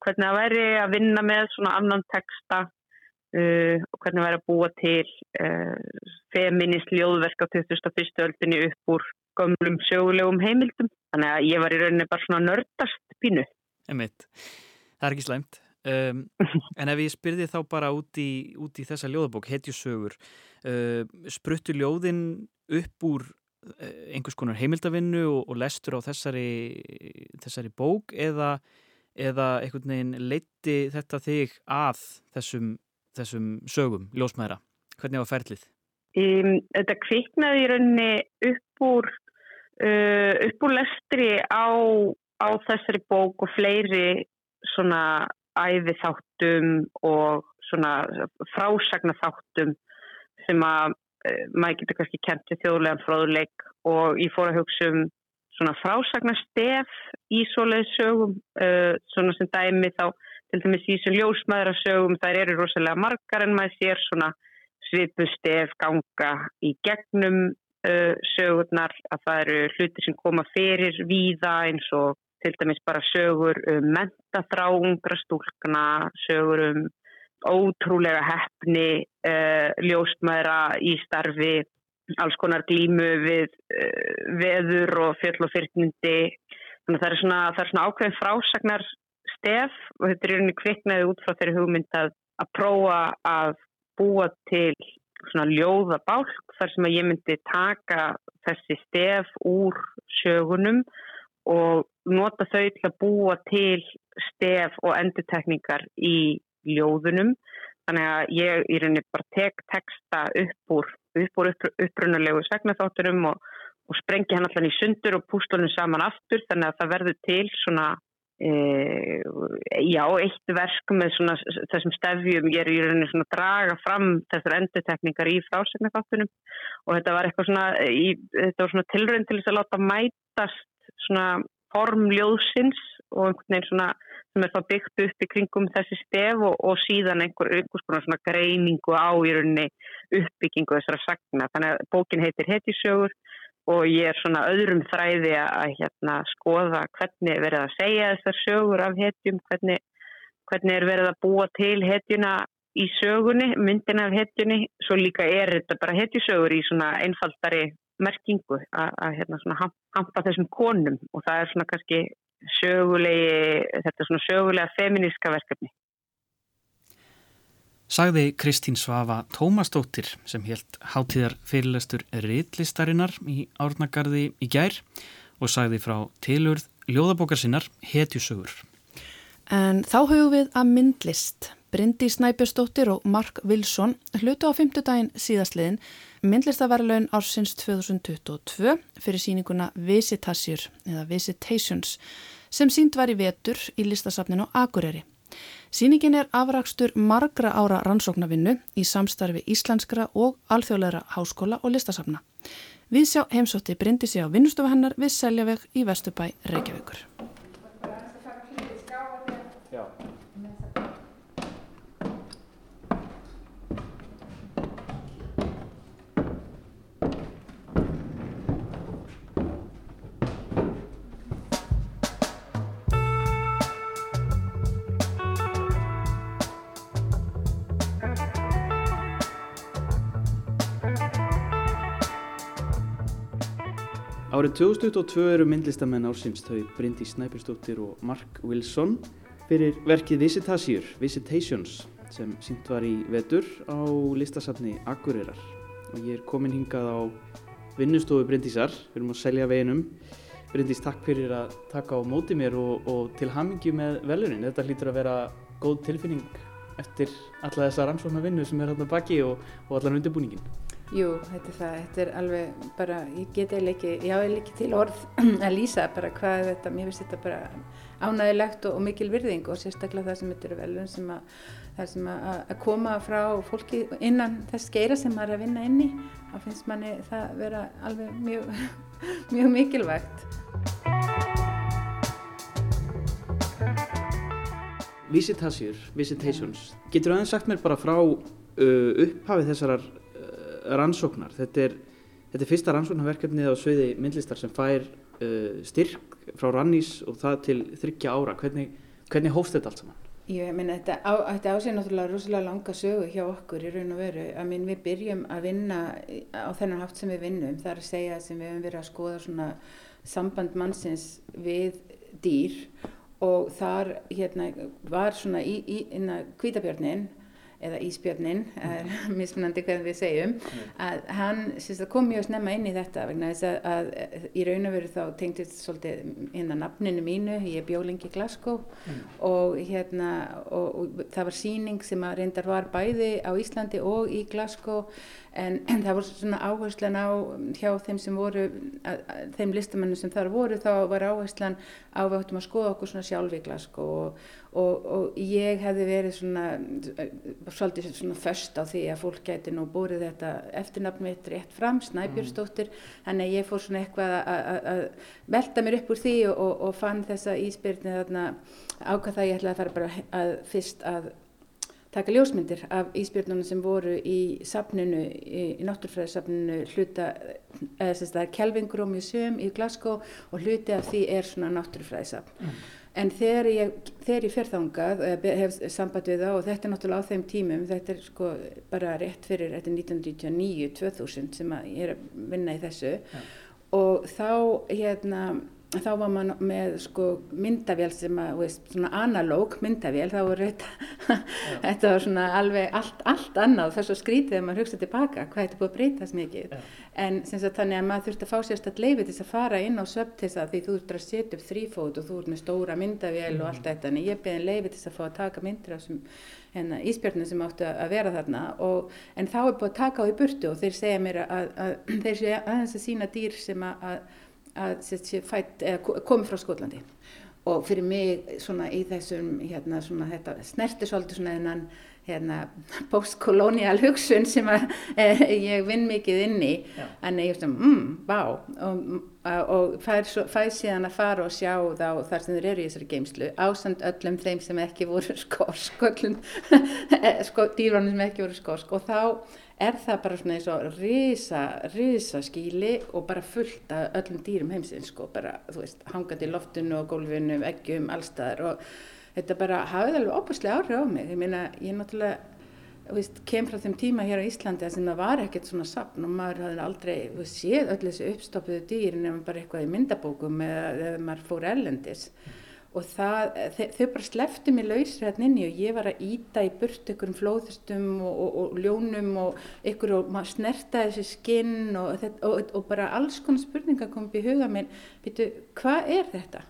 E: hvernig það væri að vinna með svona annan texta uh, og hvernig það væri að búa til uh, feminist ljóðverk á 2001. öldinni upp úr gömlum sjögulegum heimildum. Þannig að ég var í rauninni bara svona nördast pínu.
A: Emitt, það er ekki slæmt. Um, en ef ég spyrði þá bara út í, út í þessa ljóðabók, hetjusögur, uh, spruttu ljóðin upp úr einhvers konar heimildavinnu og, og lestur á þessari, þessari bók eða eða einhvern veginn leitti þetta þig að þessum, þessum sögum, ljósmæðra? Hvernig var ferlið?
E: Um, þetta kviknaði í rauninni upp úr, uh, upp úr lestri á, á þessari bók og fleiri svona æði þáttum og svona frásagna þáttum sem að maður getur kannski kent til þjóðlegan fráðuleik og ég fór að hugsa um svona frásagnarstef í svoleið sögum uh, svona sem dæmi þá til dæmis í þessum ljósmaðra sögum þær eru rosalega margar en maður sér svona svipustef ganga í gegnum uh, sögurnar að það eru hluti sem koma fyrir víða eins og til dæmis bara sögur um mentaþráungra stúlkna, sögur um ótrúlega hefni uh, ljósmaðra í starfi alls konar glímu við uh, veður og fjöll og fyrtmyndi þannig að það er svona, það er svona ákveðin frásagnar stef og þetta er einhvern kviknaði út frá þeirri hugmynd að, að prófa að búa til svona ljóða bálk þar sem að ég myndi taka þessi stef úr sögunum og nota þau til að búa til stef og endutekningar í ljóðunum. Þannig að ég í rauninni bara tek texta upp úr, upp úr upprunalegu segnaþáttunum og, og sprengi hann allan í sundur og pústlunum saman aftur þannig að það verður til svona e, já, eitt verk með svona þessum stefjum ég er í rauninni svona að draga fram þessar endutekningar í frásegnaþáttunum og þetta var eitthvað svona í, þetta var svona tilrönd til þess að láta mætast svona formljóðsins og einhvern veginn svona sem er þá byggt upp í kringum þessi stef og, og síðan einhver, konar svona greiningu á í rauninni uppbyggingu þessara sagna. Þannig að bókin heitir Hetjusögur og ég er svona öðrum þræði að hérna, skoða hvernig verið að segja þessar sögur af hetjum, hvernig, hvernig er verið að búa til hetjuna í sögunni, myndin af hetjunni, svo líka er þetta bara hetjusögur í svona einfaldari merkingu að hérna, hampa þessum konum og það er svona kannski sögulegi, þetta er svona sögulega feministka verkefni.
A: Sagði Kristín Svafa Tómasdóttir sem helt hátíðar fyrirlestur riðlistarinnar í Árnagarði í gær og sagði frá tilurð ljóðabókar sinnar hetjusögur.
B: En þá höfum við að myndlist. Bryndi Snæbjörnsdóttir og Mark Wilson hlutu á fymtudaginn síðastliðin myndlistavarlaun ársins 2022 fyrir síninguna Visitasjur eða Visitations sem sínd var í vetur í listasafninu Akureyri. Sýningin er afrakstur margra ára rannsóknarvinnu í samstarfi íslenskra og alþjóðleira háskóla og listasafna. Við sjá heimsótti Bryndi sig á vinnustofu hennar við Seljaveg í Vestubæ Reykjavíkur.
A: Árið 2022 eru myndlistamenn ársins þau Bryndi Snæpjustóttir og Mark Wilson fyrir verkið Visitasjur, Visitations sem sínt var í vetur á listasafni Akureyrar. Og ég er komin hingað á vinnustofu Bryndísar, við erum að selja veginum. Bryndís, takk fyrir að taka á móti mér og, og til hamingju með velunin, þetta hlýtur að vera góð tilfinning eftir alla þessa rannsóknar vinnu sem er hérna baki og, og allan undirbúningin
F: Jú, þetta er það, þetta er alveg bara, ég get eiginlega ekki, já ég er ekki til orð að lýsa bara hvað þetta, mér finnst þetta bara ánægilegt og, og mikil virðing og sérstaklega það sem þetta eru velun sem að, það sem að, að koma frá fólki innan þess geira sem maður er að vinna inni, þá finnst manni það vera alveg mjög, mjög mikilvægt.
A: Visitasjur, Visitations, getur aðeins sagt mér bara frá uh, upphafið þessarar rannsóknar. Þetta er, þetta er fyrsta rannsóknarverkefnið á sveiði myndlistar sem fær uh, styrk frá Rannís og það til þryggja ára. Hvernig, hvernig hófst þetta allt saman?
F: Ég meina þetta, á, þetta ásið náttúrulega rosalega langa sögu hjá okkur í raun og veru. Að minn við byrjum að vinna á þennan hátt sem við vinnum. Það er að segja sem við hefum verið að skoða svona samband mannsins við dýr og þar hérna var svona í, í, í kvítabjörnin eða Ísbjörnin, er mismunandi hvernig við segjum, að hann syns, kom mjög snemma inn í þetta vegna þess að, að, að í raun og veru þá tengtist svolítið að nafninu mínu, ég er bjólingi Glasgow mm. og hérna og, og það var síning sem að reyndar var bæði á Íslandi og í Glasgow en, en það voru svona áherslan á hjá þeim sem voru, að, þeim listamennum sem þar voru þá var áherslan á við ættum að skoða okkur svona sjálf í Glasgow og, og, og ég hefði verið svona svolítið svona först á því að fólk gæti nú búrið þetta eftirnafn mitt rétt fram, Snæbjörnsdóttir. Þannig að ég fór svona eitthvað að velta mér upp úr því og, og fann þessa íspyrni þarna ákvað það ég ætlaði að fara bara að fyrst að taka ljósmyndir af íspyrnunum sem voru í safninu, í, í náttúrfræðisafninu hluta, eða þess að það er Kelvingrum í söm í Glasgow og hluti af því er svona náttúrfræðisafn mm. En þegar ég, þegar ég fer þangað, hef samband við það og þetta er náttúrulega á þeim tímum, þetta er sko bara rétt fyrir, þetta er 1999-2000 sem ég er að vinna í þessu ja. og þá hérna þá var maður með sko myndavél sem að, veist, svona analóg myndavél, þá voru þetta, þetta var svona alveg allt, allt annað, er svo skrítið að maður hugsa tilbaka, hvað þetta búið að breytast mikið. Já. En sagt, þannig að maður þurfti að fá sérstætt leiði til að fara inn á þess að því þú þurfti að setja upp þrýfót og þú ert með stóra myndavél mm. og allt þetta, en ég beði leiði til að fá að taka myndir af þessum hérna, íspjörnum sem áttu að vera þarna og, en þá er búið að taka á í burtu og þeir segja mér að, að, að þeir segja aðeins að sína dýr sem að að fætt, komi frá Skotlandi. Og fyrir mig svona í þessum hérna svona þetta snerti svolítið svona þennan hérna postkolonial hugsun sem að e, ég vinn mikið inn í. En ég veist um, mm, vá. Og, og fær, fær síðan að fara og sjá þá þar sem þeir eru í þessari geimslu ásand öllum þeim sem ekki voru skorsk öllum sko, dýrvarnir sem ekki voru skorsk og þá er það bara svona eins og risa, risa skíli og bara fullt af öllum dýrum heimsins sko, bara, þú veist, hangandi í loftinu og gólfinu, eggjum, allstaðar og þetta bara hafið alveg óbúslega áhrif á mig, ég meina, ég náttúrulega, þú veist, kem frá þeim tíma hér á Íslandi að sem það var ekkert svona sapn og maður hafði aldrei, þú veist, séð öll þessi uppstoppuðu dýr nefnum bara eitthvað í myndabókum eða, eða maður fór ellendis. Og það, þau bara slefti mig lausri hérna inni og ég var að íta í burt ykkurum flóðustum og, og, og ljónum og ykkur og maður snertaði þessi skinn og, og bara alls konar spurningar kom upp í huga minn, býtu, hvað er þetta?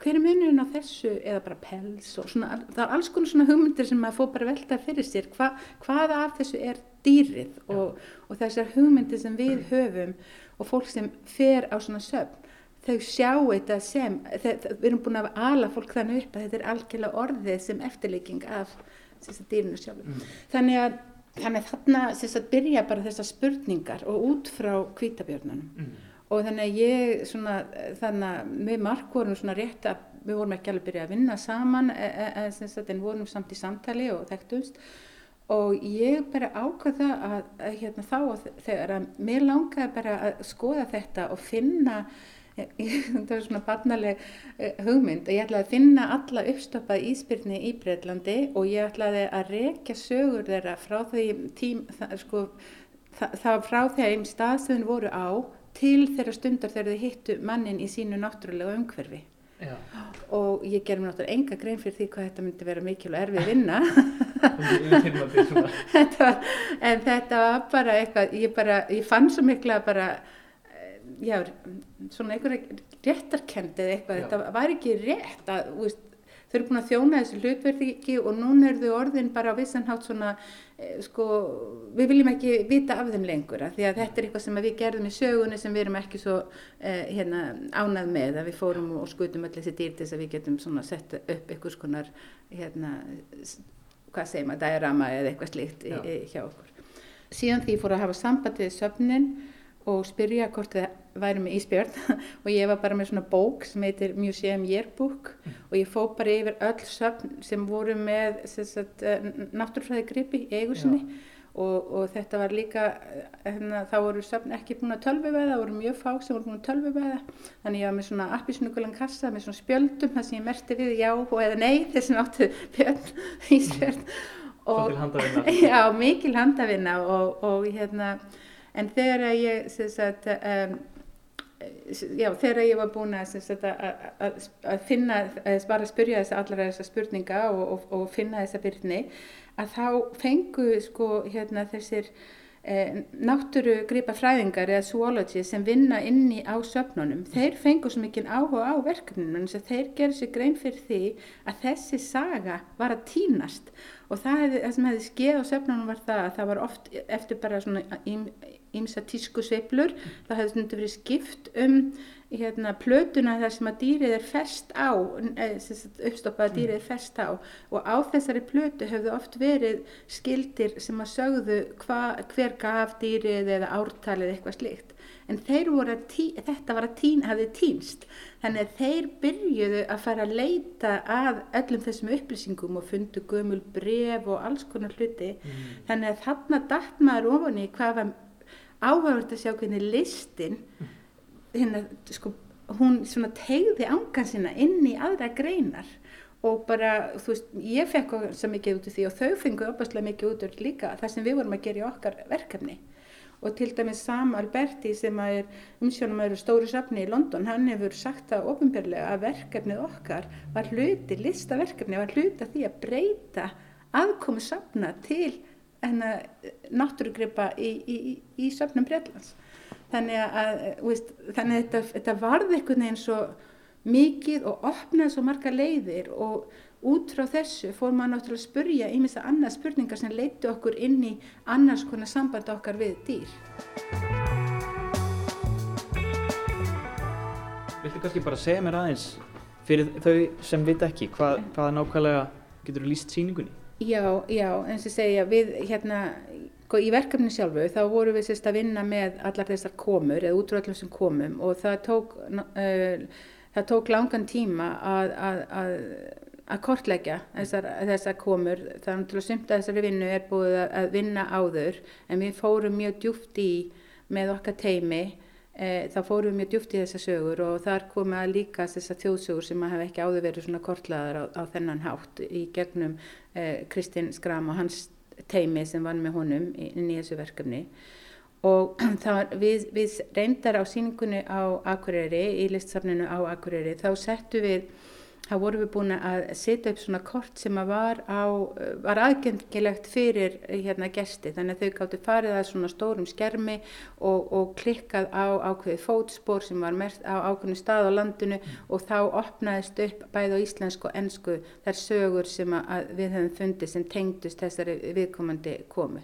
F: Hver er munurinn á þessu? Eða bara pels og svona, það er alls konar svona hugmyndir sem maður fór bara velta fyrir sér, Hva, hvaða af þessu er dýrið? Og þessar hugmyndir sem við höfum og fólk sem fer á svona söfn þau sjá þetta sem, við erum búin að ala fólk þannig upp að þetta er algjörlega orðið sem eftirleiking af dýrinu sjálfur. Mm. Þannig að þannig þarna að byrja bara þessar spurningar og út frá kvítabjörnunum mm. og þannig að ég svona, þannig að við mark vorum svona rétt að við vorum ekki alveg byrjað að vinna saman e, e, e, en vorum samt í samtali og þekktumst og ég bara ákvaða að, að hérna þá þegar að mér langaði bara að skoða þetta og finna það er svona barnaleg eh, hugmynd. Og ég ætlaði að finna alla uppstoppað íspyrni í Breitlandi og ég ætlaði að rekja sögur þeirra frá því tím, það, sko, það, það frá þeim staðstöðun voru á til þeirra stundar þegar þau hittu mannin í sínu náttúrulega umhverfi. Já. og ég ger mér náttúrulega enga grein fyrir því hvað þetta myndi vera mikil og erfið vinna. Þetta var, en þetta var bara eitthvað ég, bara, ég fann svo mikla bara já, svona einhverja réttarkendi eða eitthvað, já. þetta var ekki rétt að, veist, þau eru búin að þjóna þessu hlutverði og núna eru þau orðin bara á vissanhátt svona, eh, sko, við viljum ekki vita af þeim lengur að því að þetta er eitthvað sem við gerðum í sögunni sem við erum ekki svo eh, hérna, ánað með að við fórum og skutum öll þessi dýr til þess að við getum svona sett upp einhvers konar, hérna, hvað segir maður, diorama eða eitthvað slíkt hjá okkur. Síðan því fór að hafa sambandið söfnin og spyrja hvort það væri með íspjörn og ég var bara með svona bók sem heitir Museum Yearbook mm. og ég fó bara yfir öll söfn sem voru með uh, náttúrfræði gripi í eigusinni og, og þetta var líka, hérna, þá voru söfn ekki búin að tölvuveða, það voru mjög fák sem voru búin að tölvuveða, þannig ég var með svona appisnugulan kassa með svona spjöldum það sem ég merti við já og eða nei þessum áttu björn íspjörn og, já, mikil handavinna og, og hérna en þegar ég sagt, um, já, þegar ég var búin að, að, að finna, bara að spyrja þess allar þessar spurninga og, og, og finna þessa byrni, að þá fengu sko hérna þessir Eh, náttúru gripa fræðingar eða zoology sem vinna inni á söfnunum, þeir fengu svo mikið áhuga á verkefninu en þeir gerðu sér grein fyrir því að þessi saga var að týnast. Og það, hefði, það sem hefði skeið á söfnunum var það að það var oft eftir bara svona ímsa tísku sveplur, það hefði stundu verið skipt um hérna, plötuna þar sem að dýrið er fest á, eh, uppstoppaða dýrið er fest á og á þessari plötu hefðu oft verið skildir sem að sögðu hva, hver gaf dýrið eða ártalið eitthvað slikt. En tí, þetta var að tín, hafði týnst, þannig að þeir byrjuðu að fara að leita að öllum þessum upplýsingum og fundu gömul bref og alls konar hluti. Mm. Þannig að þarna dætt maður ofan í hvað var áhagast að sjá hvernig listin hérna, sko, hún svona tegði ángan sína inn í aðra greinar. Og bara, þú veist, ég fekk svo mikið út úr því og þau fengu opastlega mikið út úr líka það sem við vorum að gera í okkar verkefni. Og til dæmis Sam Alberti sem er umsjónum að eru stóri safni í London, hann hefur sagt það ofinbjörlega að verkefnið okkar var hluti, listaverkefni var hluti að því að breyta aðkomi safna til náttúrugripa í, í, í, í safnum Breitlands. Þannig að, veist, þannig að þetta, þetta varði einhvern veginn svo mikið og opnaði svo marga leiðir og út frá þessu fór maður náttúrulega að spurja einmis að annað spurningar sem leiti okkur inn í annars konar samband okkar við dýr.
A: Viltu kannski bara segja mér aðeins fyrir þau sem veit ekki hvað, hvaða nákvæmlega getur líst síningunni?
F: Já, já, eins og segja, við hérna sko, í verkefni sjálfu þá vorum við sérst að vinna með allar þessar komur eða útrúallum sem komum og það tók, uh, það tók langan tíma að, að, að að kortleggja þessar, þessar komur. Þannig til að sumta þessari vinnu er búið að, vinna áður en við fórum mjög djúft í með okkar teimi e, þá fórum við mjög djúft í þessar sögur og þar komið að líka þessar þjóðsögur sem hafa ekki áður verið svona kortlegaðar á, á þennan hátt í gegnum e, Kristinn Skram og hans teimi sem vann með honum inn í þessu verkefni. Og það, við, við reyndar á síningunni á Akureyri, í listsafninu á Akureyri, þá settu við þá vorum við búin að setja upp svona kort sem að var, á, var aðgengilegt fyrir hérna gesti þannig að þau gáttu farið að svona stórum skermi og, og klikkað á ákveði fótspór sem var mert á ákveðinu stað á landinu og þá opnaðist upp bæði á íslensku og ennsku þar sögur sem að við höfum fundið sem tengdust þessari viðkomandi komu.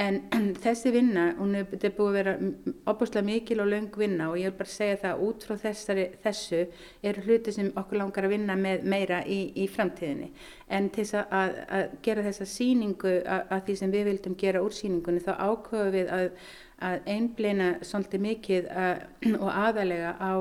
F: En þessi vinna, hún er, er búið að vera opuslega mikil og laung vinna og ég vil bara segja það út frá þessari, þessu eru hluti sem okkur langar að vinna með meira í, í framtíðinni. En til þess að, að gera þessa síningu að, að því sem við vildum gera úr síningunni þá ákveðum við að, að einblina svolítið mikið og aðalega á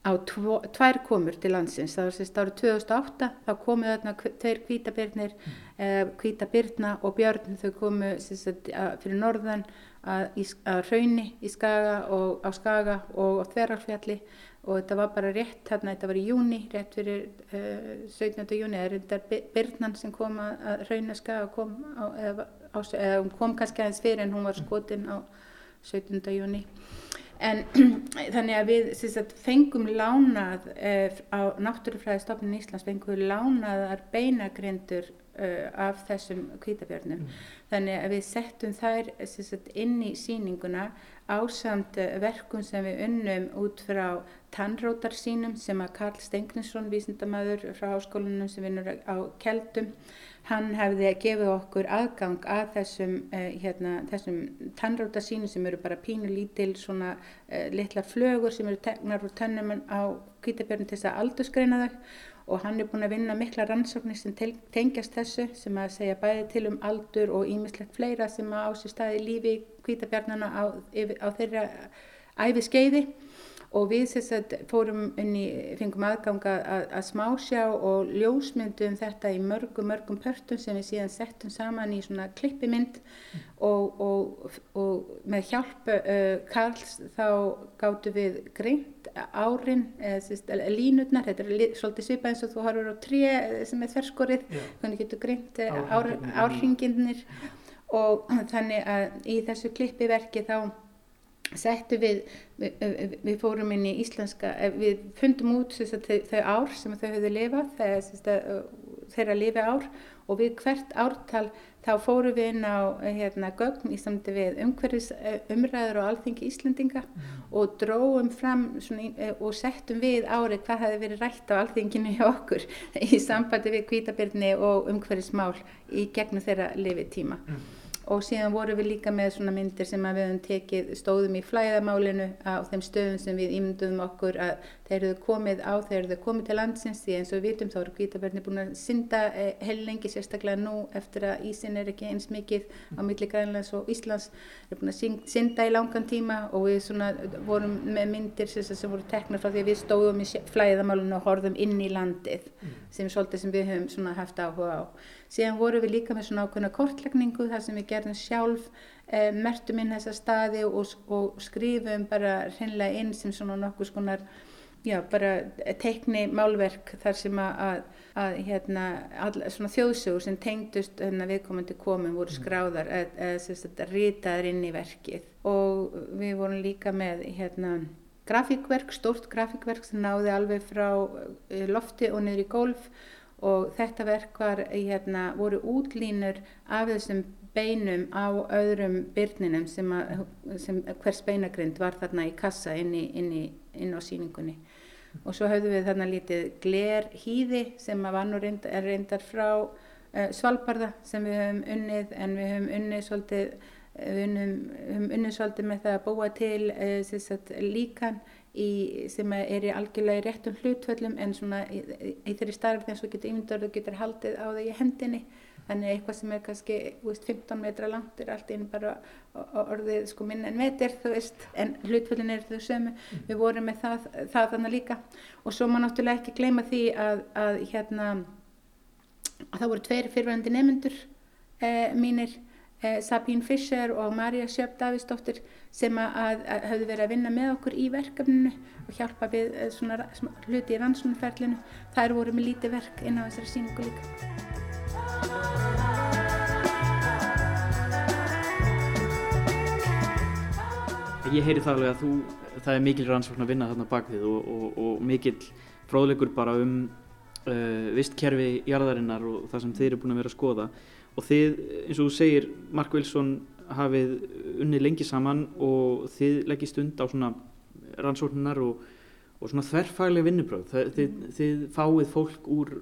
F: á tvo, tvær komur til landsins það var sérst árið 2008 þá komu þarna tveir kvítabirnir mm. eh, kvítabirna og björn þau komu sérst fyrir norðan að, að raunni í Skaga og á Skaga og á Þverarfjalli og þetta var bara rétt þarna, þetta var í júni rétt fyrir eh, 17. júni eða þetta birnan sem kom að, að raunna Skaga kom á, eða, á, eða kom kannski aðeins fyrir en hún var skotin á 17. júni En þannig að við sagt, fengum lánað uh, á Náttúrufræðistofnun Íslands, fengum við lánaðar beinagrindur uh, af þessum kvítabjörnum. Mm. Þannig að við settum þær sagt, inn í síninguna ásamt uh, verkum sem við unnum út frá tannrótarsínum sem að Karl Stengrinsson, vísindamæður frá áskólunum sem vinnur á Keldum, hann hefði gefið okkur aðgang að þessum, uh, hérna, þessum tannróta sínu sem eru bara pínu lítil svona uh, litla flögur sem eru tegnar úr tannum á kvítabjörnum til þess að aldurskreina þau. Og hann er búin að vinna mikla rannsóknir sem tengjast þessu sem að segja bæði til um aldur og ímislegt fleira sem að ásist staði lífi kvítabjörnana á, á þeirra æfi skeiði og við sagt, fórum inn í, fengum aðganga að, að smásjá og ljósmyndum þetta í mörgum, mörgum pörtum sem við síðan settum saman í svona klippimynd. Mm. og, og, og með hjálp uh, Karls þá gáttu við greint árin, eða línutnar, þetta er svolítið svipað eins og þú harfur á tré sem er þverskorið, þannig getur greint árhinginnir og þannig að í þessu klippiverki þá settu við, við, við fórum inn í íslenska, eh, við fundum út þau, þau ár sem þau höfðu lifað, þegar, þeirra lifi ár og við hvert ártal þá fórum við inn á hérna, gögn í samti við umhverfis eh, umræður og alþengi Íslandinga mm. og dróum fram svona, eh, og settum við árið hvað hefði verið rætt á alþenginu hjá okkur í sambandi við kvítabirni og umhverfismál í gegnum þeirra lifið tíma. Mm og síðan vorum við líka með svona myndir sem við höfum tekið, stóðum í flæðamálinu á þeim stöðum sem við ímynduðum okkur að þeir eru komið á, þeir eru komið til landsins því eins og við vitum þá eru kvítabörni búin að synda eh, heil lengi sérstaklega nú eftir að ísin er ekki eins mikið á milli Grænlands og Íslands, eru búin að synda í langan tíma og við svona vorum með myndir sem, sem voru teknar frá því að við stóðum í flæðamálinu og horfum inn í landið mm. sem svolítið sem við höfum svona haft áhuga á. Síðan vorum við líka með svona ákveðna kortlækningu þar sem við gerðum sjálf, eh, mertum inn þessa staði og, og skrifum bara hreinlega inn sem svona nokkuð skonar já, bara teikni málverk þar sem að, að hérna, all, svona þjóðsögur sem tengdust hérna, viðkomandi komum voru skráðar eða eða ritaðar inn í verkið. Og við vorum líka með hérna grafíkverk, stórt grafíkverk sem náði alveg frá eh, lofti og niður í gólf og þetta verk var, hérna, voru útlínur af þessum beinum á öðrum byrninum sem, að, sem hvers beinagrind var þarna í kassa inn, í, inn, í, inn á síningunni og svo höfðum við þarna lítið gler hýði sem var nú reynd, reyndar frá uh, Svalbarða sem við höfum unnið en við höfum unnið svolítið við höfum unnið svolítið með það að búa til uh, líkan í, sem er í algjörlega í réttum hlutvöllum en svona í, í, þeirri starf þegar þú getur ímyndur og getur haldið á það í hendinni. Þannig eitthvað sem er kannski veist, 15 metra langt er allt einn bara orðið sko minn en metir þú veist en hlutföllin er þau sömu. Við vorum með það, það þannig líka. Og svo má náttúrulega ekki gleyma því að, að hérna að það voru tveir fyrrvændi nefnendur eh, mínir eh, Sabine Fischer og Marja Sjöp Davísdóttir sem að, að, hafðu verið að vinna með okkur í verkefninu og hjálpa við eh, svona hluti í rannsónferlinu þær voru með lítið verk inn á þessari síningu líka.
A: Ég heyri það alveg að þú, það er mikil rannsókn að vinna þarna bakvið og, og, og mikil fróðleikur bara um uh, vistkerfi jarðarinnar og það sem þið eru búin að vera að skoða og þið, eins og þú segir, Mark Wilson hafið unni lengi saman og þið leggist stund á svona rannsóknar og, og svona þverfaglega vinnubröð. Þið, þið fáið fólk úr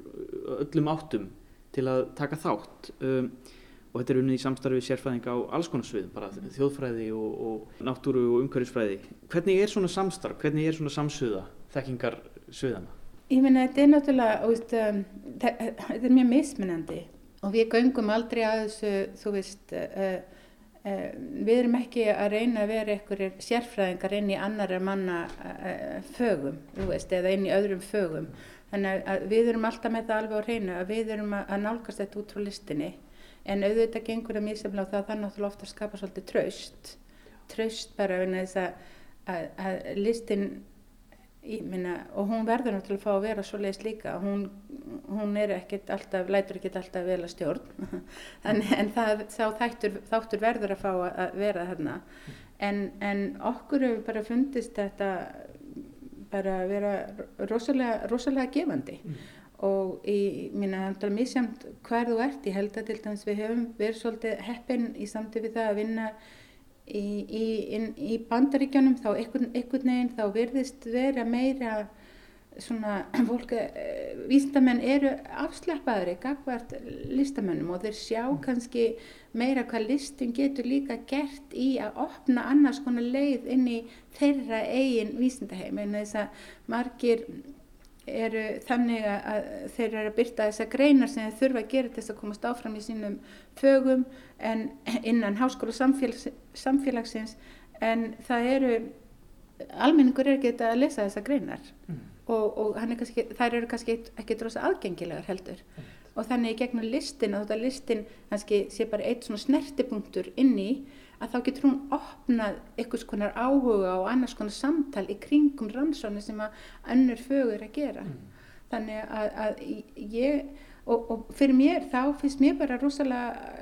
A: öllum áttum til að taka þátt um, og þetta er unnið í samstarfi sérfræðinga á alls konar svið, bara þjóðfræði og, og náttúru og umhverfisfræði. Hvernig er svona samstarf, hvernig er svona samsöða þekkingar sviðana?
F: Ég meina þetta er náttúrulega, um, þetta er mjög mismunandi og við göngum aldrei að þessu, þú veist, uh, uh, við erum ekki að reyna að vera einhverjir sérfræðingar inn í annara manna uh, fögum, þú veist, eða inn í öðrum fögum. Þannig að við erum alltaf með það alveg á reynu að við erum að nálgast þetta út frá listinni. En auðvitað gengur það mjög semla á það að það ofta skapa svolítið traust. Traust bara að þess að, að, að listin minna, og hún verður náttúrulega að fá að vera svo leiðist líka. Hún, hún er ekkert alltaf, lætur ekkert alltaf vel að stjórn. En, en það, þáttur, þáttur verður að fá að vera þarna. En, en okkur hefur bara fundist þetta bara að vera rosalega, rosalega gefandi. Mm. Og ég minna mjög samt hver þú ert. Ég held að til dæmis við höfum verið svolítið heppin í samtíð við það að vinna í, í, í bandaríkjónum þá einhvern veginn þá verðist vera meira svona fólk, eh, vísindamenn eru afslappaðri gagvart listamennum og þeir sjá mm. kannski meira hvað listin getur líka gert í að opna annars konar leið inn í þeirra eigin vísindaheim en þess að margir eru þannig að þeir eru að byrta þessar greinar sem þeir þurfa að gera til þess að komast áfram í sínum fögum en innan háskóla samfélags, samfélagsins en það eru almenningur er ekki að lesa þessar greinar mm. Og, og kannski, þær eru kannski ekki drosa aðgengilegar heldur mm. og þannig í gegnum listin og þetta listin kannski sé bara eitt svona snertipunktur inn í að þá getur hún opnað einhvers konar áhuga og annars konar samtal í kringum rannsóni sem að önnur fögur að gera. Mm. Þannig að, að ég, og, og fyrir mér þá finnst mér bara rosalega,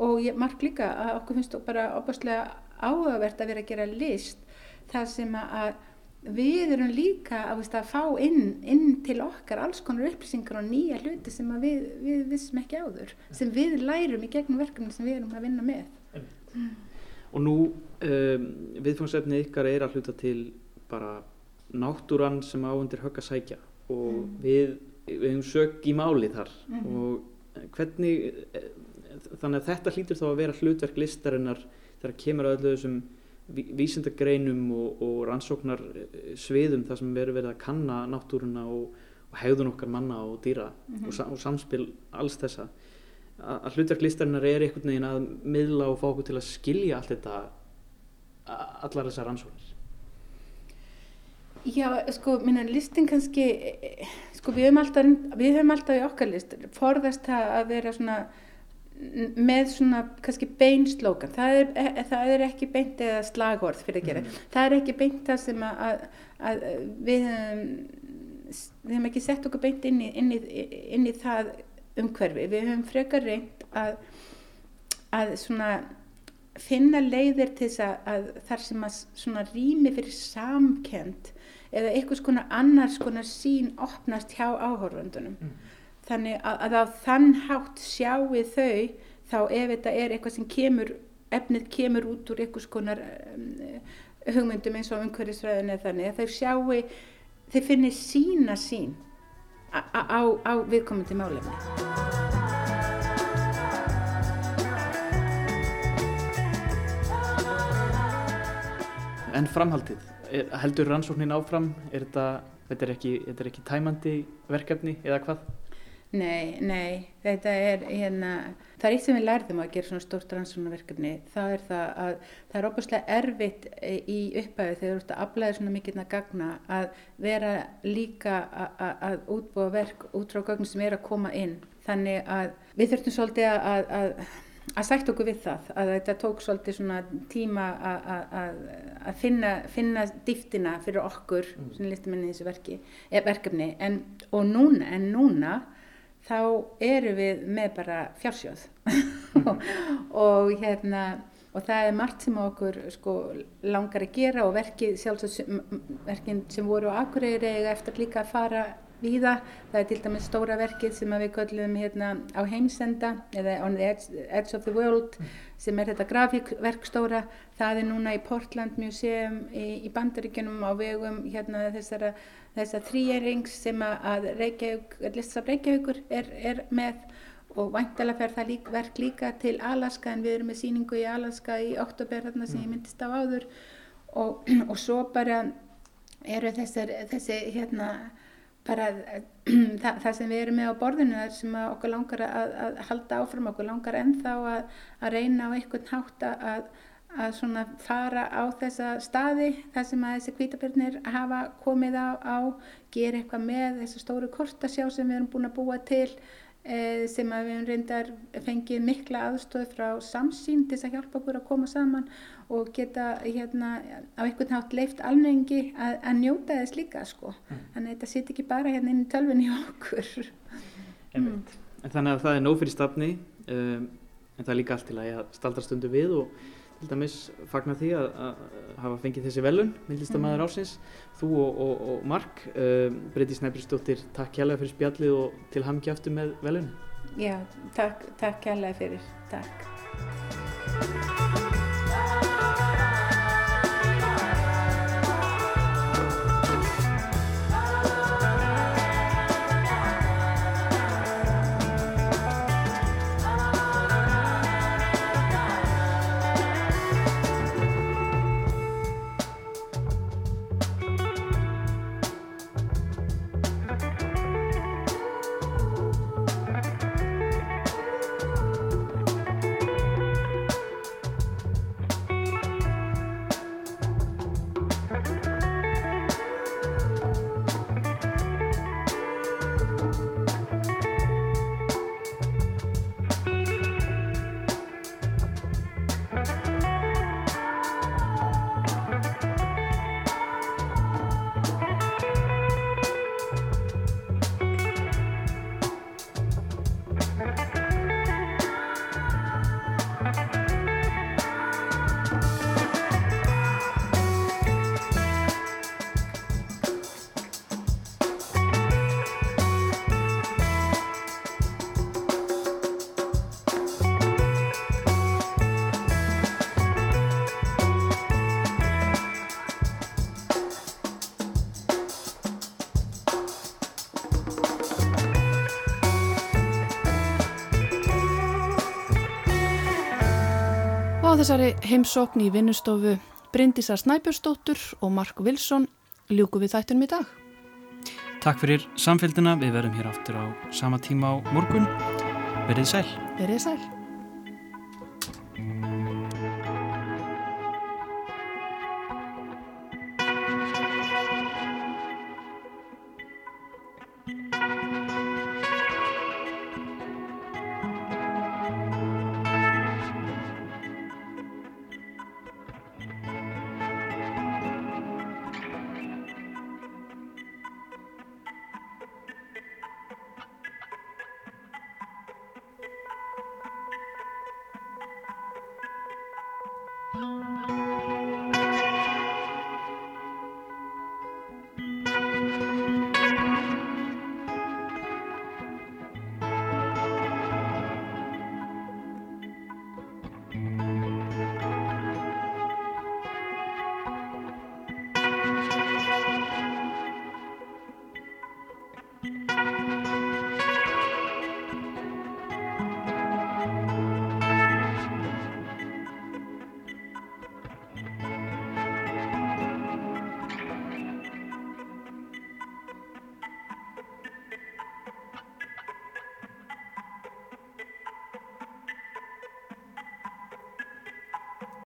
F: og ég mark líka að okkur finnst bara opastlega áhugavert að vera að gera list þar sem að við erum líka að, veist, að fá inn, inn til okkar alls konar upplýsingar og nýja hluti sem við, við vissum ekki áður, sem við lærum í gegnum verkefni sem við erum að vinna með. Mm
A: og nú um, viðfangsefni ykkar er að hluta til bara náttúran sem áundir högg að sækja og mm. við, við hefum sög í máli þar mm. og hvernig eh, þannig að þetta hlýtur þá að vera hlutverk listarinnar þegar kemur að öllu þessum vísindagreinum og, og rannsóknar sviðum þar sem verður verið að kanna náttúruna og, og hegðun okkar manna og dýra mm -hmm. og, og samspil alls þessa að hlutverk listarinnar er einhvern veginn að miðla og fá okkur til að skilja allt þetta allar þessar ansvonir
F: Já, sko, minna listin kannski sko, við höfum alltaf við höfum alltaf í okkar list forðast það að vera svona með svona kannski beinslókan það er, e, það er ekki beint eða slagorð fyrir að gera, mm. það er ekki beint það sem að, að, að við við höfum ekki sett okkur beint inn í, inn í, inn í það umhverfi, við höfum frekar reynd að að svona finna leiðir til þess að, að þar sem að svona rými fyrir samkend eða einhvers konar annars konar sín opnast hjá áhörfundunum mm þannig að, að á þann hátt sjáu þau þá ef þetta er eitthvað sem kemur efnið kemur út úr einhvers konar um, hugmyndum eins og umhverfisfræðin eða þannig að þau sjáu þau finnir sína sín á, á, á viðkomandi málefni
A: En framhaldið, er, heldur rannsóknin áfram? Er þetta, þetta, er ekki, þetta er ekki tæmandi verkefni eða hvað?
F: Nei, nei, þetta er hérna, það er eitt sem við lærðum að gera svona stórt rannsóknarverkefni, það er það að það er óbúslega erfitt í upphæðu þegar þú ert að aflæða svona mikilna gagna að vera líka að útbúa verk út frá gögnum sem er að koma inn. Þannig að við þurftum svolítið að, að, að sætt okkur við það, að þetta tók svolítið svona tíma að, að finna, finna dýftina fyrir okkur, mm. svona listumenni í þessu verki, eh, verkefni, en, og núna, en núna þá eru við með bara fjársjóð og hérna og það er margt sem okkur sko langar að gera og verkið sjálfsögverkin sem voru á Akureyri eftir líka að fara víða. Það er til dæmis stóra verkið sem við köllum hérna á heimsenda eða on the edge, edge of the world sem er þetta grafíkverk stóra. Það er núna í Portland Museum í, í Bandaríkjunum á vegum hérna þessara þessa þrýjerings sem að Reykjavík, listasafn Reykjavíkur er, er með og væntalega fer það lík, verk líka til Alaska en við erum með síningu í Alaska í oktober þarna sem ég mm. myndist á áður og, og svo bara eru þessar, þessi hérna bara það, það sem við erum með á borðinu þar sem okkur langar að, að halda áfram, okkur langar ennþá að, að reyna á einhvern hátt að að svona fara á þessa staði þar sem að þessi kvítabjörnir hafa komið á, á gera eitthvað með þessu stóru kortasjá sem við erum búin að búa til e, sem að við reyndar fengið mikla aðstóð frá samsýn til þess að hjálpa okkur að koma saman og geta hérna á einhvern nátt leift almenningi að, að njóta þess líka sko mm. þannig að þetta sitt ekki bara hérna inn í tölfunni okkur
A: mm. En þannig að það er nóg fyrir stafni um, en það er líka allt til að staldra stundu við og til dæmis fagnar því að, að hafa fengið þessi velun, myndlistamæður mm. ásins þú og, og, og Mark uh, Breyti Snæbjörnsdóttir, takk kærlega fyrir spjallið og til hamngi aftur með velun
F: Já, takk, takk kærlega fyrir takk
B: þessari heimsókn í vinnustofu Bryndísar Snæbjörnsdóttur og Mark Wilson ljúku við þættunum í dag.
A: Takk fyrir samfélgina, við verum hér áttur á sama tíma á morgun. Verðið sæl.
B: Verðið sæl.